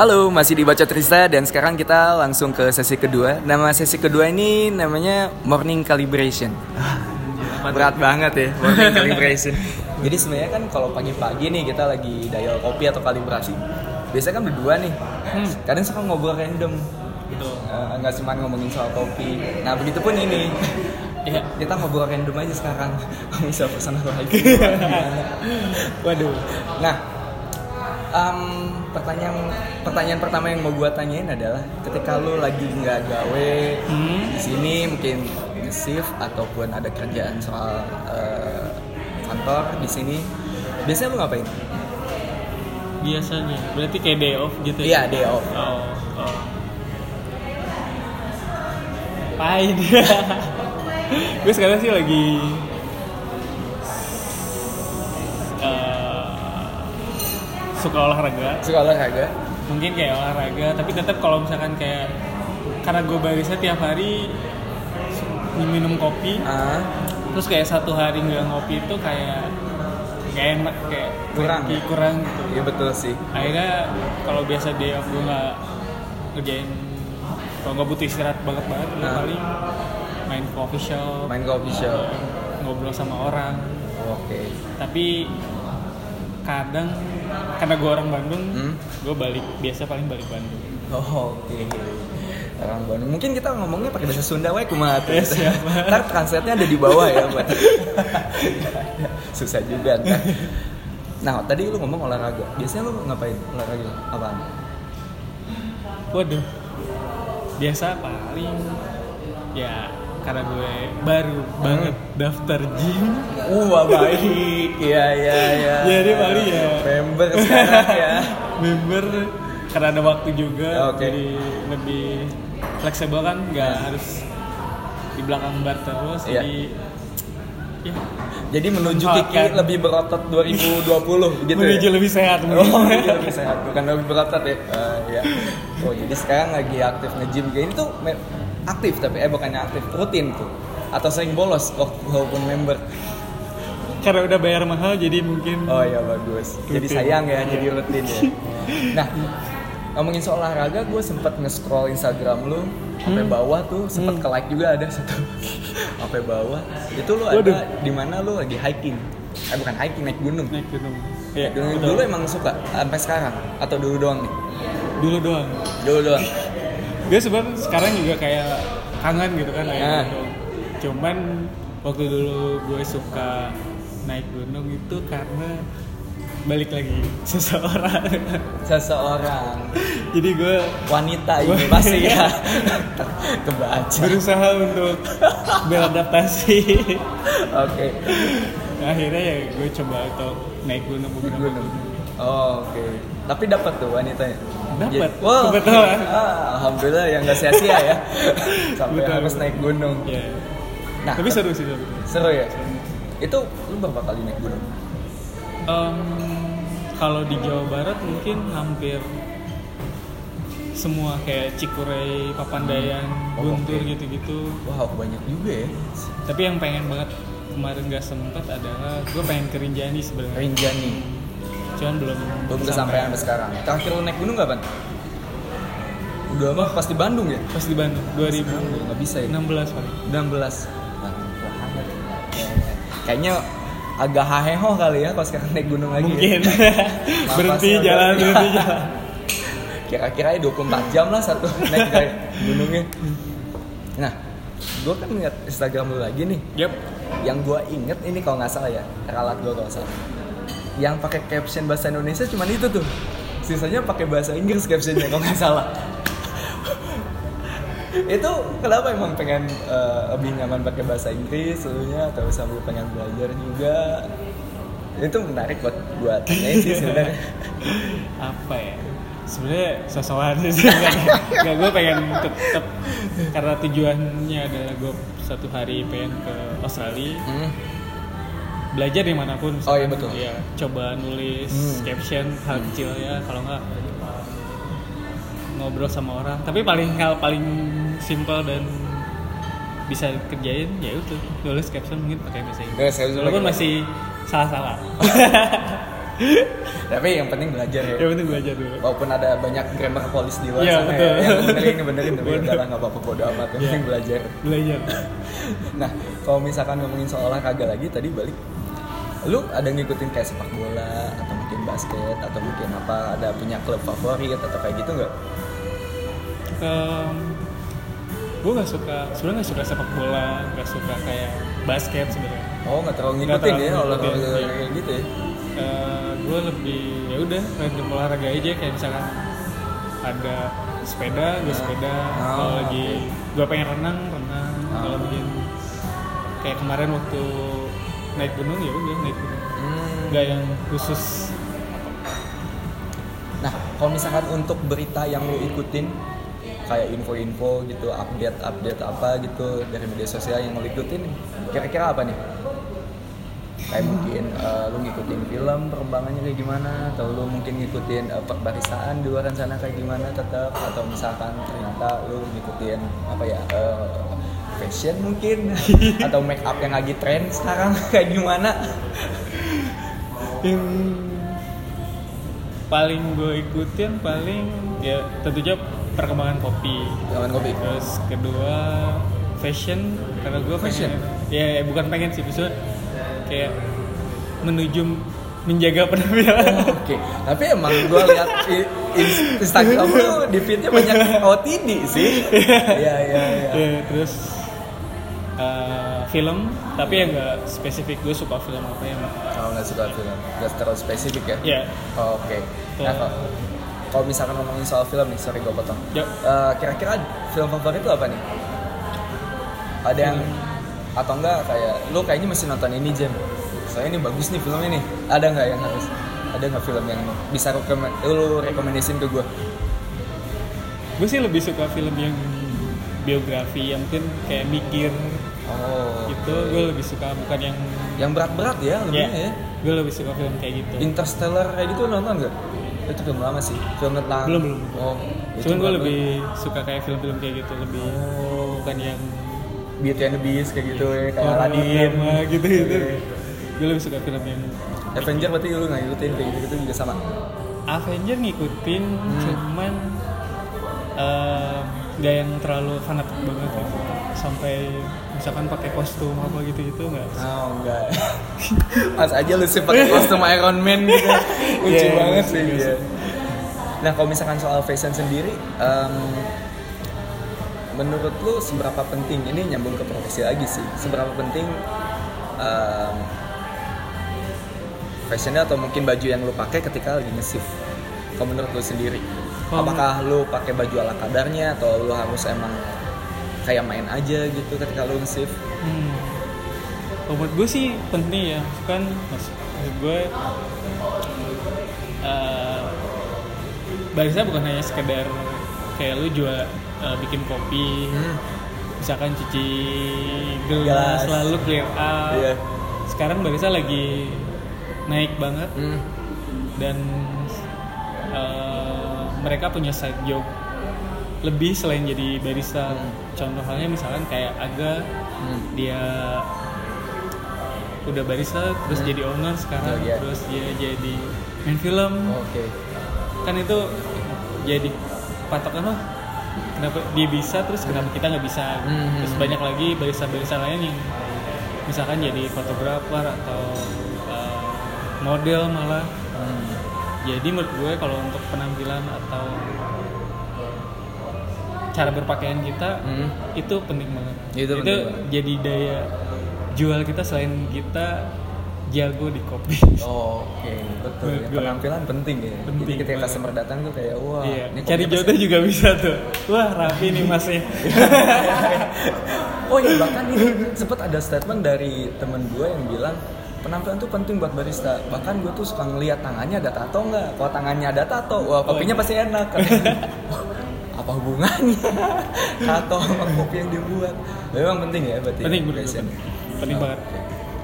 Halo, masih di Baca Trista dan sekarang kita langsung ke sesi kedua. Nama sesi kedua ini namanya Morning Calibration. Berat banget ya, Morning Calibration. Jadi sebenarnya kan kalau pagi-pagi nih kita lagi dial kopi atau kalibrasi, biasanya kan berdua nih. Kadang suka ngobrol random. gitu nggak cuma ngomongin soal kopi. Nah, begitu pun ini. Iya. Kita ngobrol random aja sekarang. Bisa pesan apa lagi? waduh Nah, em, pertanyaan pertanyaan pertama yang mau gua tanyain adalah ketika lu lagi nggak gawe Hmm. di sini mungkin shift ataupun ada kerjaan soal eh, kantor di sini, biasanya lu ngapain? biasanya berarti kayak day off gitu Iya, day off. oh, oh. Pain gue sekarang sih lagi suka olahraga Suka olahraga? mungkin kayak olahraga tapi tetap kalau misalkan kayak karena gue barista tiap hari minum kopi Ah, terus kayak satu hari nggak ngopi itu kayak nggak enak kayak Kurang cranky, ya? kurang gitu iya betul sih. akhirnya kalau biasa off gue nggak ngerjain kalau nggak butuh istirahat banget banget gue Ah. paling main coffee shop Main coffee shop. ngobrol sama orang Oke. tapi kadang karena gue orang Bandung Hmm? gue balik biasa paling balik Bandung Oh, Oke. Orang Bandung. Mungkin kita ngomongnya pakai bahasa Sunda wae kumaha tuh. Ya. Ntar translate-nya ada di bawah ya, buat. Susah juga ntar. Nah, tadi lu ngomong olahraga. Biasanya lu ngapain? Olahraga apaan? waduh biasa paling ya karena gue baru banget daftar gym Wah, baik. Iya, iya, iya. Jadi paling ya. member sekarang ya. member karena ada waktu juga Oke. jadi lebih fleksibel kan nggak harus di belakang bar terus Iya. jadi ya Jadi menuju Kiki lebih berotot 2020 gitu menuju ya. lebih sehat Oh, menuju lebih sehat, bukan lebih berotot ya. Eh, iya. Oh, jadi sekarang lagi aktif nge-gym kayak ini tuh aktif tapi eh bukannya aktif, rutin tuh. Atau sering bolos waktu walaupun member. karena udah bayar mahal jadi mungkin Oh iya bagus. Jadi Rutin. sayang ya, Iya. jadi rutin ya. Nah, ngomongin soal olahraga, gue sempet nge-scroll Instagram lu sampai Hmm. bawah tuh, sempet Hmm. ke like juga ada satu sampai bawah. Itu lu Waduh. ada di mana lu lagi hiking? Eh bukan hiking, naik gunung. naik gunung Ya, ya dulu, dulu emang suka sampai sekarang atau dulu doang nih? dulu doang Dulu doang. gue sebenarnya sekarang juga kayak kangen gitu kan naik Nah. gunung cuman waktu dulu gue suka naik gunung itu karena balik lagi seseorang Seseorang jadi gue wanita ini pasti ya kebaca. berusaha untuk beradaptasi Oke. akhirnya ya gue coba untuk naik gunung beberapa Gunung. Oh, Oke. Tapi dapat tuh wanitanya. Dapat. Wah, Kebetulan. ah, alhamdulillah yang nggak sia-sia ya. Sampai Betul. harus naik gunung. ya Nah, tapi seru sih seru Seru ya. Itu lu berapa kali naik gunung? Em, kalau di Jawa Barat mungkin hampir semua kayak Cikurei, Papandayan, Oh, Guntur oke. gitu-gitu. Wow, banyak juga ya. Tapi yang pengen banget kemarin gak sempet adalah gue pengen ke Rinjani sebenarnya. Rinjani. Cuman belum Belum kesampaian sampai sekarang. Terakhir lu naik gunung kapan? Udah mah pas di Bandung ya? Pas di Bandung 2016 Nggak bisa ya? paling. 16 Nah, wah, banget. Kayaknya agak haheho kali ya kalau sekarang naik gunung lagi Mungkin ya. berhenti jalan berhenti jalan. Kira-kira ya 24 jam lah satu naik dari gunungnya Nah, gue kan ngeliat Instagram lu lagi nih Yap. Yang gue inget ini kalau nggak salah ya Ralat gue kalau nggak salah Yang pakai caption bahasa Indonesia cuma itu tuh. Sisanya pakai bahasa Inggris captionnya kalau nggak salah. Itu kenapa emang pengen eh, lebih nyaman pakai bahasa Inggris seluruhnya atau sambil pengen belajar juga? Itu menarik buat buat sih sebenarnya. Apa ya? Sebenarnya sosokan sih nggak gue pengen tetap karena tujuannya adalah gue satu hari pengen ke Australia. Hmm. Belajar di mana pun Oh, iya, misalkan, betul. ya coba nulis Hmm. caption hal kecil ya kalau nggak ngobrol sama orang tapi paling hal paling simple dan bisa kerjain ya itu nulis caption mungkin pakai bahasa Inggris walaupun masih salah-salah Tapi yang penting belajar ya. yang penting belajar dulu Walaupun ada banyak grammar polis di luar Iya, sana betul. ya, yang benerin benerin tapi udah lah nggak apa-apa bodo amat, yang Iya. penting belajar. belajar Nah, kalau misalkan ngomongin soal olahraga lagi tadi balik, lu ada ngikutin kayak sepak bola atau mungkin basket atau mungkin apa ada punya klub favorit atau kayak gitu nggak? gue gak suka sebenarnya gak suka sepak bola gak suka kayak basket sebenarnya Oh nggak terlalu Nggak ngikutin terlalu ya olahraga iya. kayak gitu ya? gue lebih ya udah random olahraga aja kayak misalkan ada sepeda gue sepeda Oh, kalau lagi gue pengen renang renang Oh. kalau bikin kayak kemarin waktu naik gunung ya udah naik gunung Hmm. nggak yang khusus Nah, kalau misalkan untuk berita yang lu ikutin kayak info-info gitu, update-update apa gitu dari media sosial yang lu ikutin, kira-kira apa nih? Kayak mungkin eh, lu ngikutin film perkembangannya kayak gimana, atau lu mungkin ngikutin eh, perbarisaan di luar sana kayak gimana tetap, atau misalkan ternyata lu ngikutin apa ya eh, fashion mungkin, atau make up yang lagi tren sekarang kayak gimana? yang paling gue ikutin paling ya tentunya perkembangan kopi Kawan kopi. terus kedua fashion karena gue Fashion? pengen ya, ya bukan pengen sih maksudnya kayak menuju menjaga penampilan Oke, tapi emang gue lihat Instagram lu di feednya banyak OTD sih. Iya iya iya. Ya, terus eh, film tapi ya nggak spesifik gue suka film apa yang Kalau nggak suka film, nggak terlalu spesifik ya. ya Oh, Oke. Nah, kalau- misalkan ngomongin soal film nih, sorry gue potong. Yuk. Eh, kira-kira film favorit lu apa nih? Ada yang atau enggak kayak lu kayaknya mesti nonton ini Jam. Soalnya ini bagus nih filmnya nih. Ada nggak yang harus? Ada nggak film yang bisa rekomend, lu rekomendasiin ke gue? gue sih lebih suka film yang biografi yang mungkin kayak mikir Oh. gitu gue lebih suka bukan yang Yang berat-berat ya lebihnya ya, ya. gue lebih suka film kayak gitu Interstellar kayak gitu nonton nggak? Itu film lama sih, film tentang Belum, belum. Oh, itu cuman gue lebih suka kayak film-film kayak gitu lebih Oh. bukan yang Beauty and the Beast kayak gitu ya, kayak Aladdin gitu gitu gue lebih suka film yang Avenger berarti lu nggak ngikutin kayak gitu, gitu juga sama. Avenger ngikutin Hmm. cuman eh, nggak yang terlalu fanatik banget gitu sampai misalkan pakai kostum apa gitu gitu nggak Oh enggak. Mas aja lu sih pakai kostum Iron Man gitu. Lucu Iya, banget iya, sih. iya. Nah kalau misalkan soal fashion sendiri, em, menurut lu seberapa penting? Ini nyambung ke profesi lagi sih. Seberapa penting em, fashionnya atau mungkin baju yang lu pakai ketika lagi nge-shift? Kalau menurut lu sendiri, Apakah lu pakai baju ala kadarnya atau lu harus emang kayak main aja gitu ketika lu nge-shift? Hmm. Kalau menurut gue sih penting ya, kan maksud, gue eh, barista bukan hanya sekedar kayak lu jual eh, bikin kopi, Hmm. misalkan cuci Gelas. gelas, lalu clear up. Iya. Sekarang barista lagi naik banget Hmm. dan eh, mereka punya side job lebih selain jadi barista. Hmm. Contoh halnya misalkan kayak Aga Hmm. dia udah barista terus Hmm. jadi owner sekarang Oh, iya. terus dia jadi main film Oke. kan itu jadi patokan oh kenapa dia bisa terus kenapa kita nggak bisa Hmm. terus banyak lagi barista-barista lain yang misalkan jadi fotografer atau uh, model malah Hmm. Jadi menurut gue kalau untuk penampilan atau cara berpakaian kita Hmm. itu penting banget Itu penting banget. jadi daya jual kita selain kita jago di kopi Oh, Oke, betul. Menurut Ya, penampilan penting ya. Penting Jadi ketika customer datang tuh kayak wah, iya. ini cari jodoh juga bisa tuh wah rapi nih masnya Oh iya bahkan ini sempet ada statement dari temen gue yang bilang penampilan tuh penting buat barista. Bahkan gue tuh suka ngeliat tangannya ada tato nggak? Kalau tangannya ada tato, wah kopinya pasti enak. Apa hubungannya tato sama kopi yang dibuat? Memang penting ya berarti. penting fashion. penting, penting Oh, banget.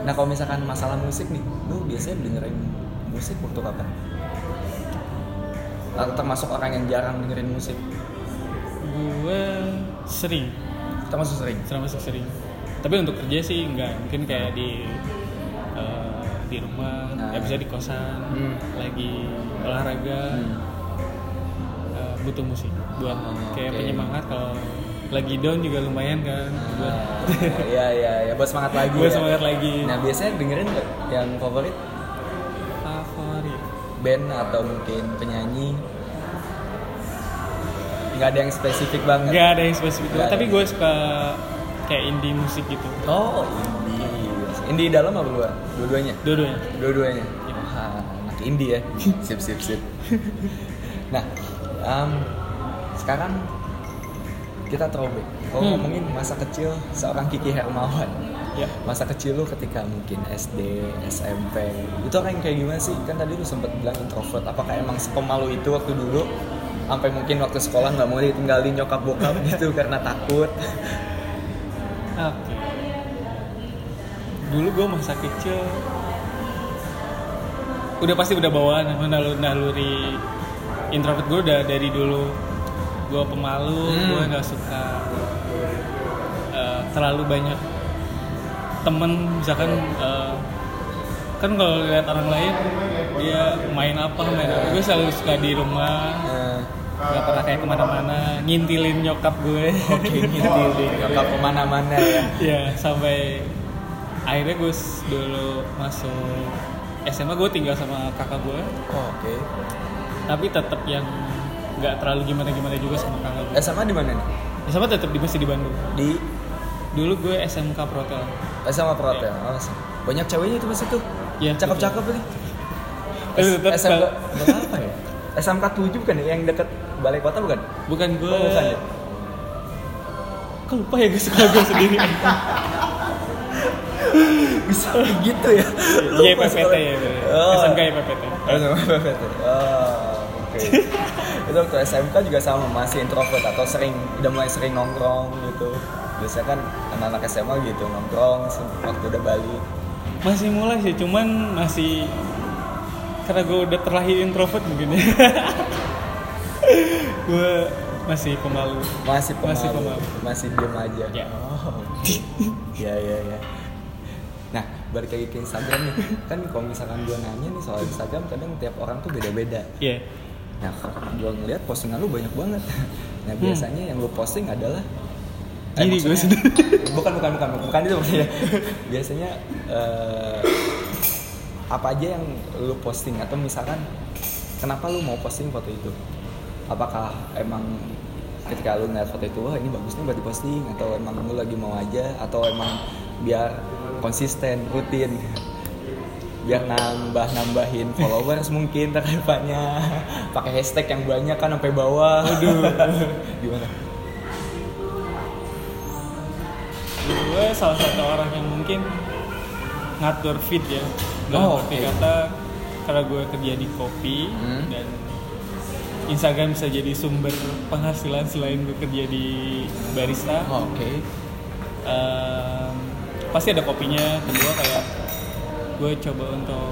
Nah kalau misalkan masalah musik nih, lu biasanya dengerin musik waktu kapan? Atau termasuk orang yang jarang dengerin musik? gue sering Termasuk sering. termasuk sering tapi untuk kerja sih enggak mungkin kayak di uh, di rumah Nah. ya bisa di kosan Hmm. lagi olahraga Hmm. eh, butuh musik buat Oh, kayak oke. penyemangat kalau lagi down juga lumayan kan buat Ah, Iya iya ya buat semangat lagi. buat ya. semangat lagi Nah biasanya dengerin nggak yang favorit favorit band atau mungkin penyanyi? Nggak ada yang spesifik banget. nggak ada yang spesifik ada. tapi gue suka kayak indie musik gitu Oh indie. Indie dalam apa luar? Dua-duanya. dua-duanya Dua-duanya. Iya. Wah, anak indie ya. sip sip sip. nah, em, sekarang kita throwback. Kalau Hmm. ngomongin masa kecil seorang Kiki Hermawan. ya Masa kecil lu ketika mungkin SD, SMP, itu orang yang kayak gimana sih? Kan tadi lu sempet bilang introvert. Apakah emang sepemalu itu waktu dulu? Sampai mungkin waktu sekolah nggak mau ditinggalin nyokap bokap gitu karena takut. oke dulu gue masa kecil. Udah pasti udah bawaan naluri, naluri introvert gue udah dari dulu. Gue pemalu Hmm. gue nggak suka eh, terlalu banyak temen. Misalkan eh, kan kalau lihat orang lain dia main apa main apa gue selalu suka di rumah. Eh, nggak pernah kayak ke mana-mana ngintilin nyokap gue. Oke, ngintilin nyokap ke mana-mana ya. ya sampai akhirnya gue s- dulu masuk SMA gue tinggal sama kakak gue Oh, Oke. tapi tetap yang nggak terlalu gimana gimana juga sama kakak gue SMA di mana nih? SMA tetap di masih di Bandung Di dulu gue SMK Protel SMA Protel. Oh, banyak ceweknya itu masih tuh. Iya, Cakep-cakep ini. Tapi tetap SMK berapa ya? SMK 7 bukan ya? Yang deket balai kota bukan? bukan gue Oh, bukan ya? kok lupa ya gue suka gue sendiri Bisa gitu ya? YPPT ya Oh. SMK YPPT Oh, sama PPT. Oh, oke. itu waktu SMK juga sama masih introvert atau sering udah mulai sering nongkrong gitu. Biasanya kan anak-anak SMA gitu nongkrong waktu udah balik. masih mulai sih cuman masih karena gue udah terlahir introvert mungkin ya gue masih pemalu Masih pemalu. Masih pemalu. Masih diem aja. Ya. Oh. ya ya ya. Balik lagi ke Instagram nih. Kan kalau misalkan gue nanya nih soal Instagram, kadang tiap orang tuh beda-beda. Iya Nah, gue ngeliat postingan lu banyak banget. Nah, biasanya yang lu posting adalah Hmm. Diri gue maksudnya- bukan bukan bukan bukan itu maksudnya. Biasanya eh, apa aja yang lu posting atau misalkan kenapa lu mau posting foto itu? Apakah emang ketika lu ngeliat foto itu wah ini bagusnya buat diposting atau emang lu lagi mau aja atau emang biar konsisten rutin. Biar nambah nambahin followers mungkin terdepannya pakai hashtag yang banyak kan sampai bawah. Aduh gimana? Gue salah satu orang yang mungkin ngatur feed ya. Oh, dalam arti oke. kata karena gue kerja di kopi Hmm. dan Instagram bisa jadi sumber penghasilan selain gue kerja di barista Oh, oke. Em, pasti ada kopinya. Kedua kayak gue coba untuk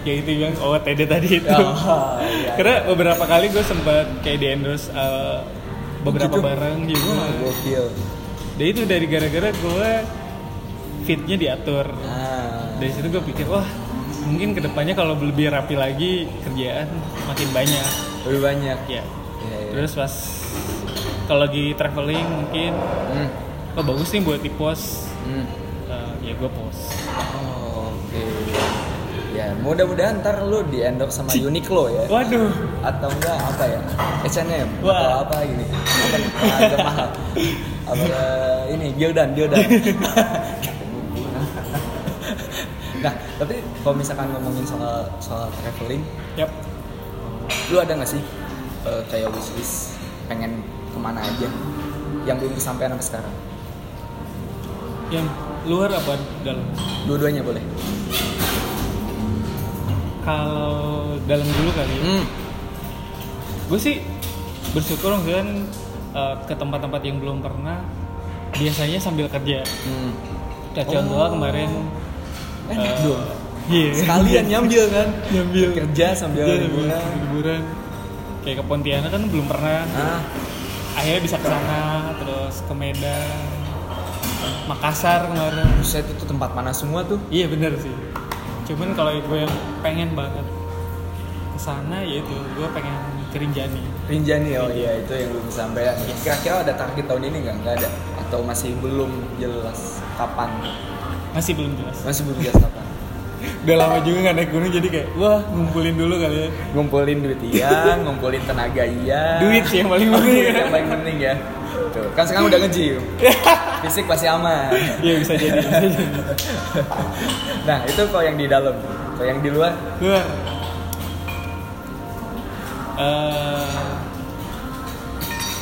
kayak itu bilang oh TD tadi itu. Oh, iya. karena beberapa kali gue sempat kayak di endorse eh, beberapa Gitu? barang juga Wah, gokil. Dan itu dari gara-gara gue fitnya diatur. Ah. Dari situ gue pikir wah mungkin ke depannya kalau lebih rapi lagi kerjaan makin banyak. Lebih banyak. Ya Iya, iya. terus pas kalau lagi traveling mungkin Hmm, oh bagus nih buat di post hmm. Eh, ya gue post. Oh, oke. Ya mudah-mudahan ntar lu di endorse sama Uniqlo ya. Waduh. Atau enggak apa ya? H&M atau Wah. apa gini apa nih Nah, agak mahal. Apa eh, ini Gildan Gildan nah tapi kalau misalkan ngomongin soal soal traveling yap. lu ada nggak sih eh, kayak wishlist pengen ke mana aja yang belum kesampaian sampai sekarang yang luar apa dalam? Dua-duanya boleh. Kalau dalam dulu kali ya. hmm. gue sih bersyukur kan eh, ke tempat-tempat yang belum pernah biasanya sambil kerja. Hmm. kayak contoh Oh. kemarin enak eh, dong. iya. Sekalian nyambil kan? Nyambil. kerja sambil Iya, liburan. liburan. Kayak ke Pontianak kan belum pernah. Ah. Akhirnya bisa ke sana terus ke Medan Makassar kemarin Buset itu tempat panas semua tuh. iya bener sih cuman kalau gue yang pengen banget ke sana yaitu gue pengen ke Rinjani Rinjani oh iya itu yang belum sampai. Kira-kira ada target tahun ini nggak? Nggak ada. Atau masih belum jelas kapan? masih belum jelas Masih belum jelas kapan. udah lama juga nggak naik gunung jadi kayak wah ngumpulin dulu kali ya Ngumpulin duit iya, ngumpulin tenaga iya. duit sih yang paling penting duit yang paling penting ya. Tuh, kan sekarang udah nge-gym. Fisik pasti aman. iya bisa jadi Nah, itu kalau yang di dalam. Kalau yang di luar, Luar. Eh,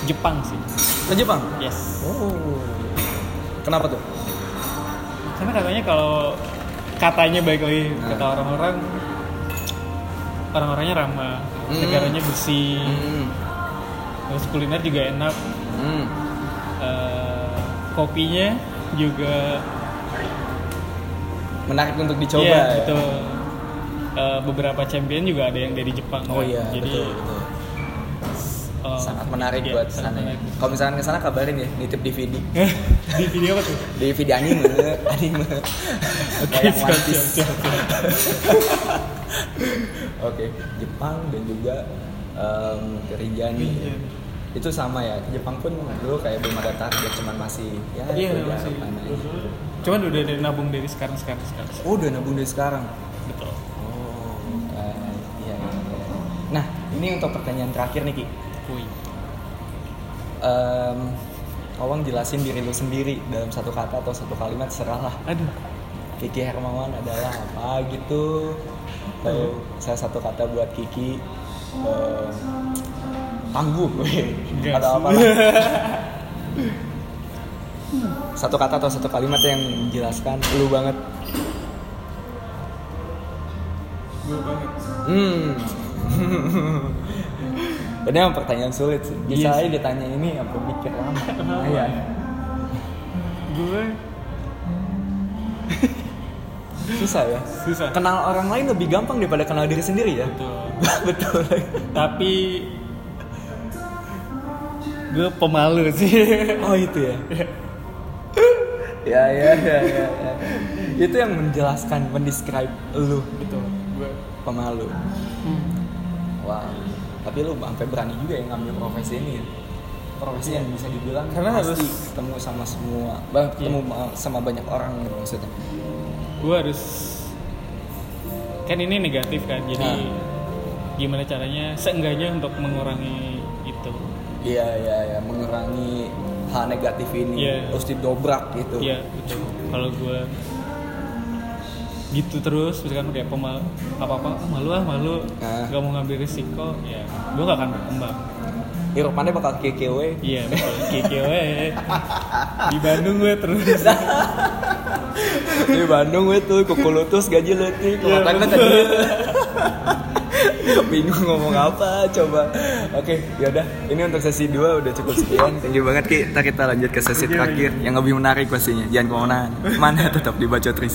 Jepang sih ke Jepang. yes Oh. Kenapa tuh? karena katanya kalau katanya baik lagi Nah. kata orang-orang orang-orangnya ramah Hmm. negaranya bersih Hmm. terus kuliner juga enak Hmm. Kopinya juga Menarik untuk dicoba. iya, ya? betul Eh, beberapa champion juga ada yang dari Jepang Oh kan. iya, jadi betul, betul. eh, Sangat menarik iya, buat sana. ya. Kalau misalkan ke sana kabarin ya, nitip DVD. di video apa tuh DVD anime, anime. Oke, siap, siap, siap, siap. Oke, Jepang dan juga em, ke Rinjani. Rinjani. Itu sama ya, Jepang pun dulu kayak belum ada target, cuman masih ya iya itu masih harapan aja. cuman udah ada nabung dari sekarang sekarang sekarang Oh, udah nabung dari sekarang. betul Oh, eh, iya, iya, iya. Nah, ini untuk pertanyaan terakhir nih Ki. Wih. Em, tolong jelasin diri lu sendiri dalam satu kata atau satu kalimat serahlah. aduh Kiki Hermawan adalah apa gitu? Atau salah satu kata buat Kiki em, tangguh, sih. apa. Satu kata atau satu kalimat yang menjelaskan lu banget. gue banget Hmm. Ini emang pertanyaan sulit sih. Bisa Iya aja ditanya ini apa pikir lama. Iya. gue Susah ya. susah Kenal orang lain lebih gampang daripada kenal diri sendiri ya. betul Betul. tapi gue pemalu sih Oh itu ya. ya ya ya ya. ya. Itu yang menjelaskan, mendescribe lu betul gue pemalu. Wah. Tapi lu sampai berani juga yang ngambil profesi ini ya. Profesi yang bisa dibilang Karena pasti harus- ketemu sama semua, bang, ketemu ma- sama banyak orang gitu maksudnya. gue harus kan ini negatif kan jadi Nah. gimana caranya seenggaknya untuk mengurangi Iya iya iya mengurangi hal negatif ini Iya. terus didobrak gitu. Iya betul. Kalau gue gitu terus, misalkan kayak pemal apa apa malu ah malu, Ah. gak mau ngambil risiko, ya gue gak akan berkembang. Hirupannya bakal kekewe. Iya. Kiki we. Di Bandung gue terus. Di Bandung gue tuh kuku lutus gaji letik. Iya, betul. tadi. Bingung ngomong apa coba. Oke, yaudah. Ini untuk sesi 2 udah cukup sekian. Thank you banget Ki. Ntar kita lanjut ke sesi terakhir yang lebih menarik pastinya. Jangan ke mana mana tetap di Bacot Ris.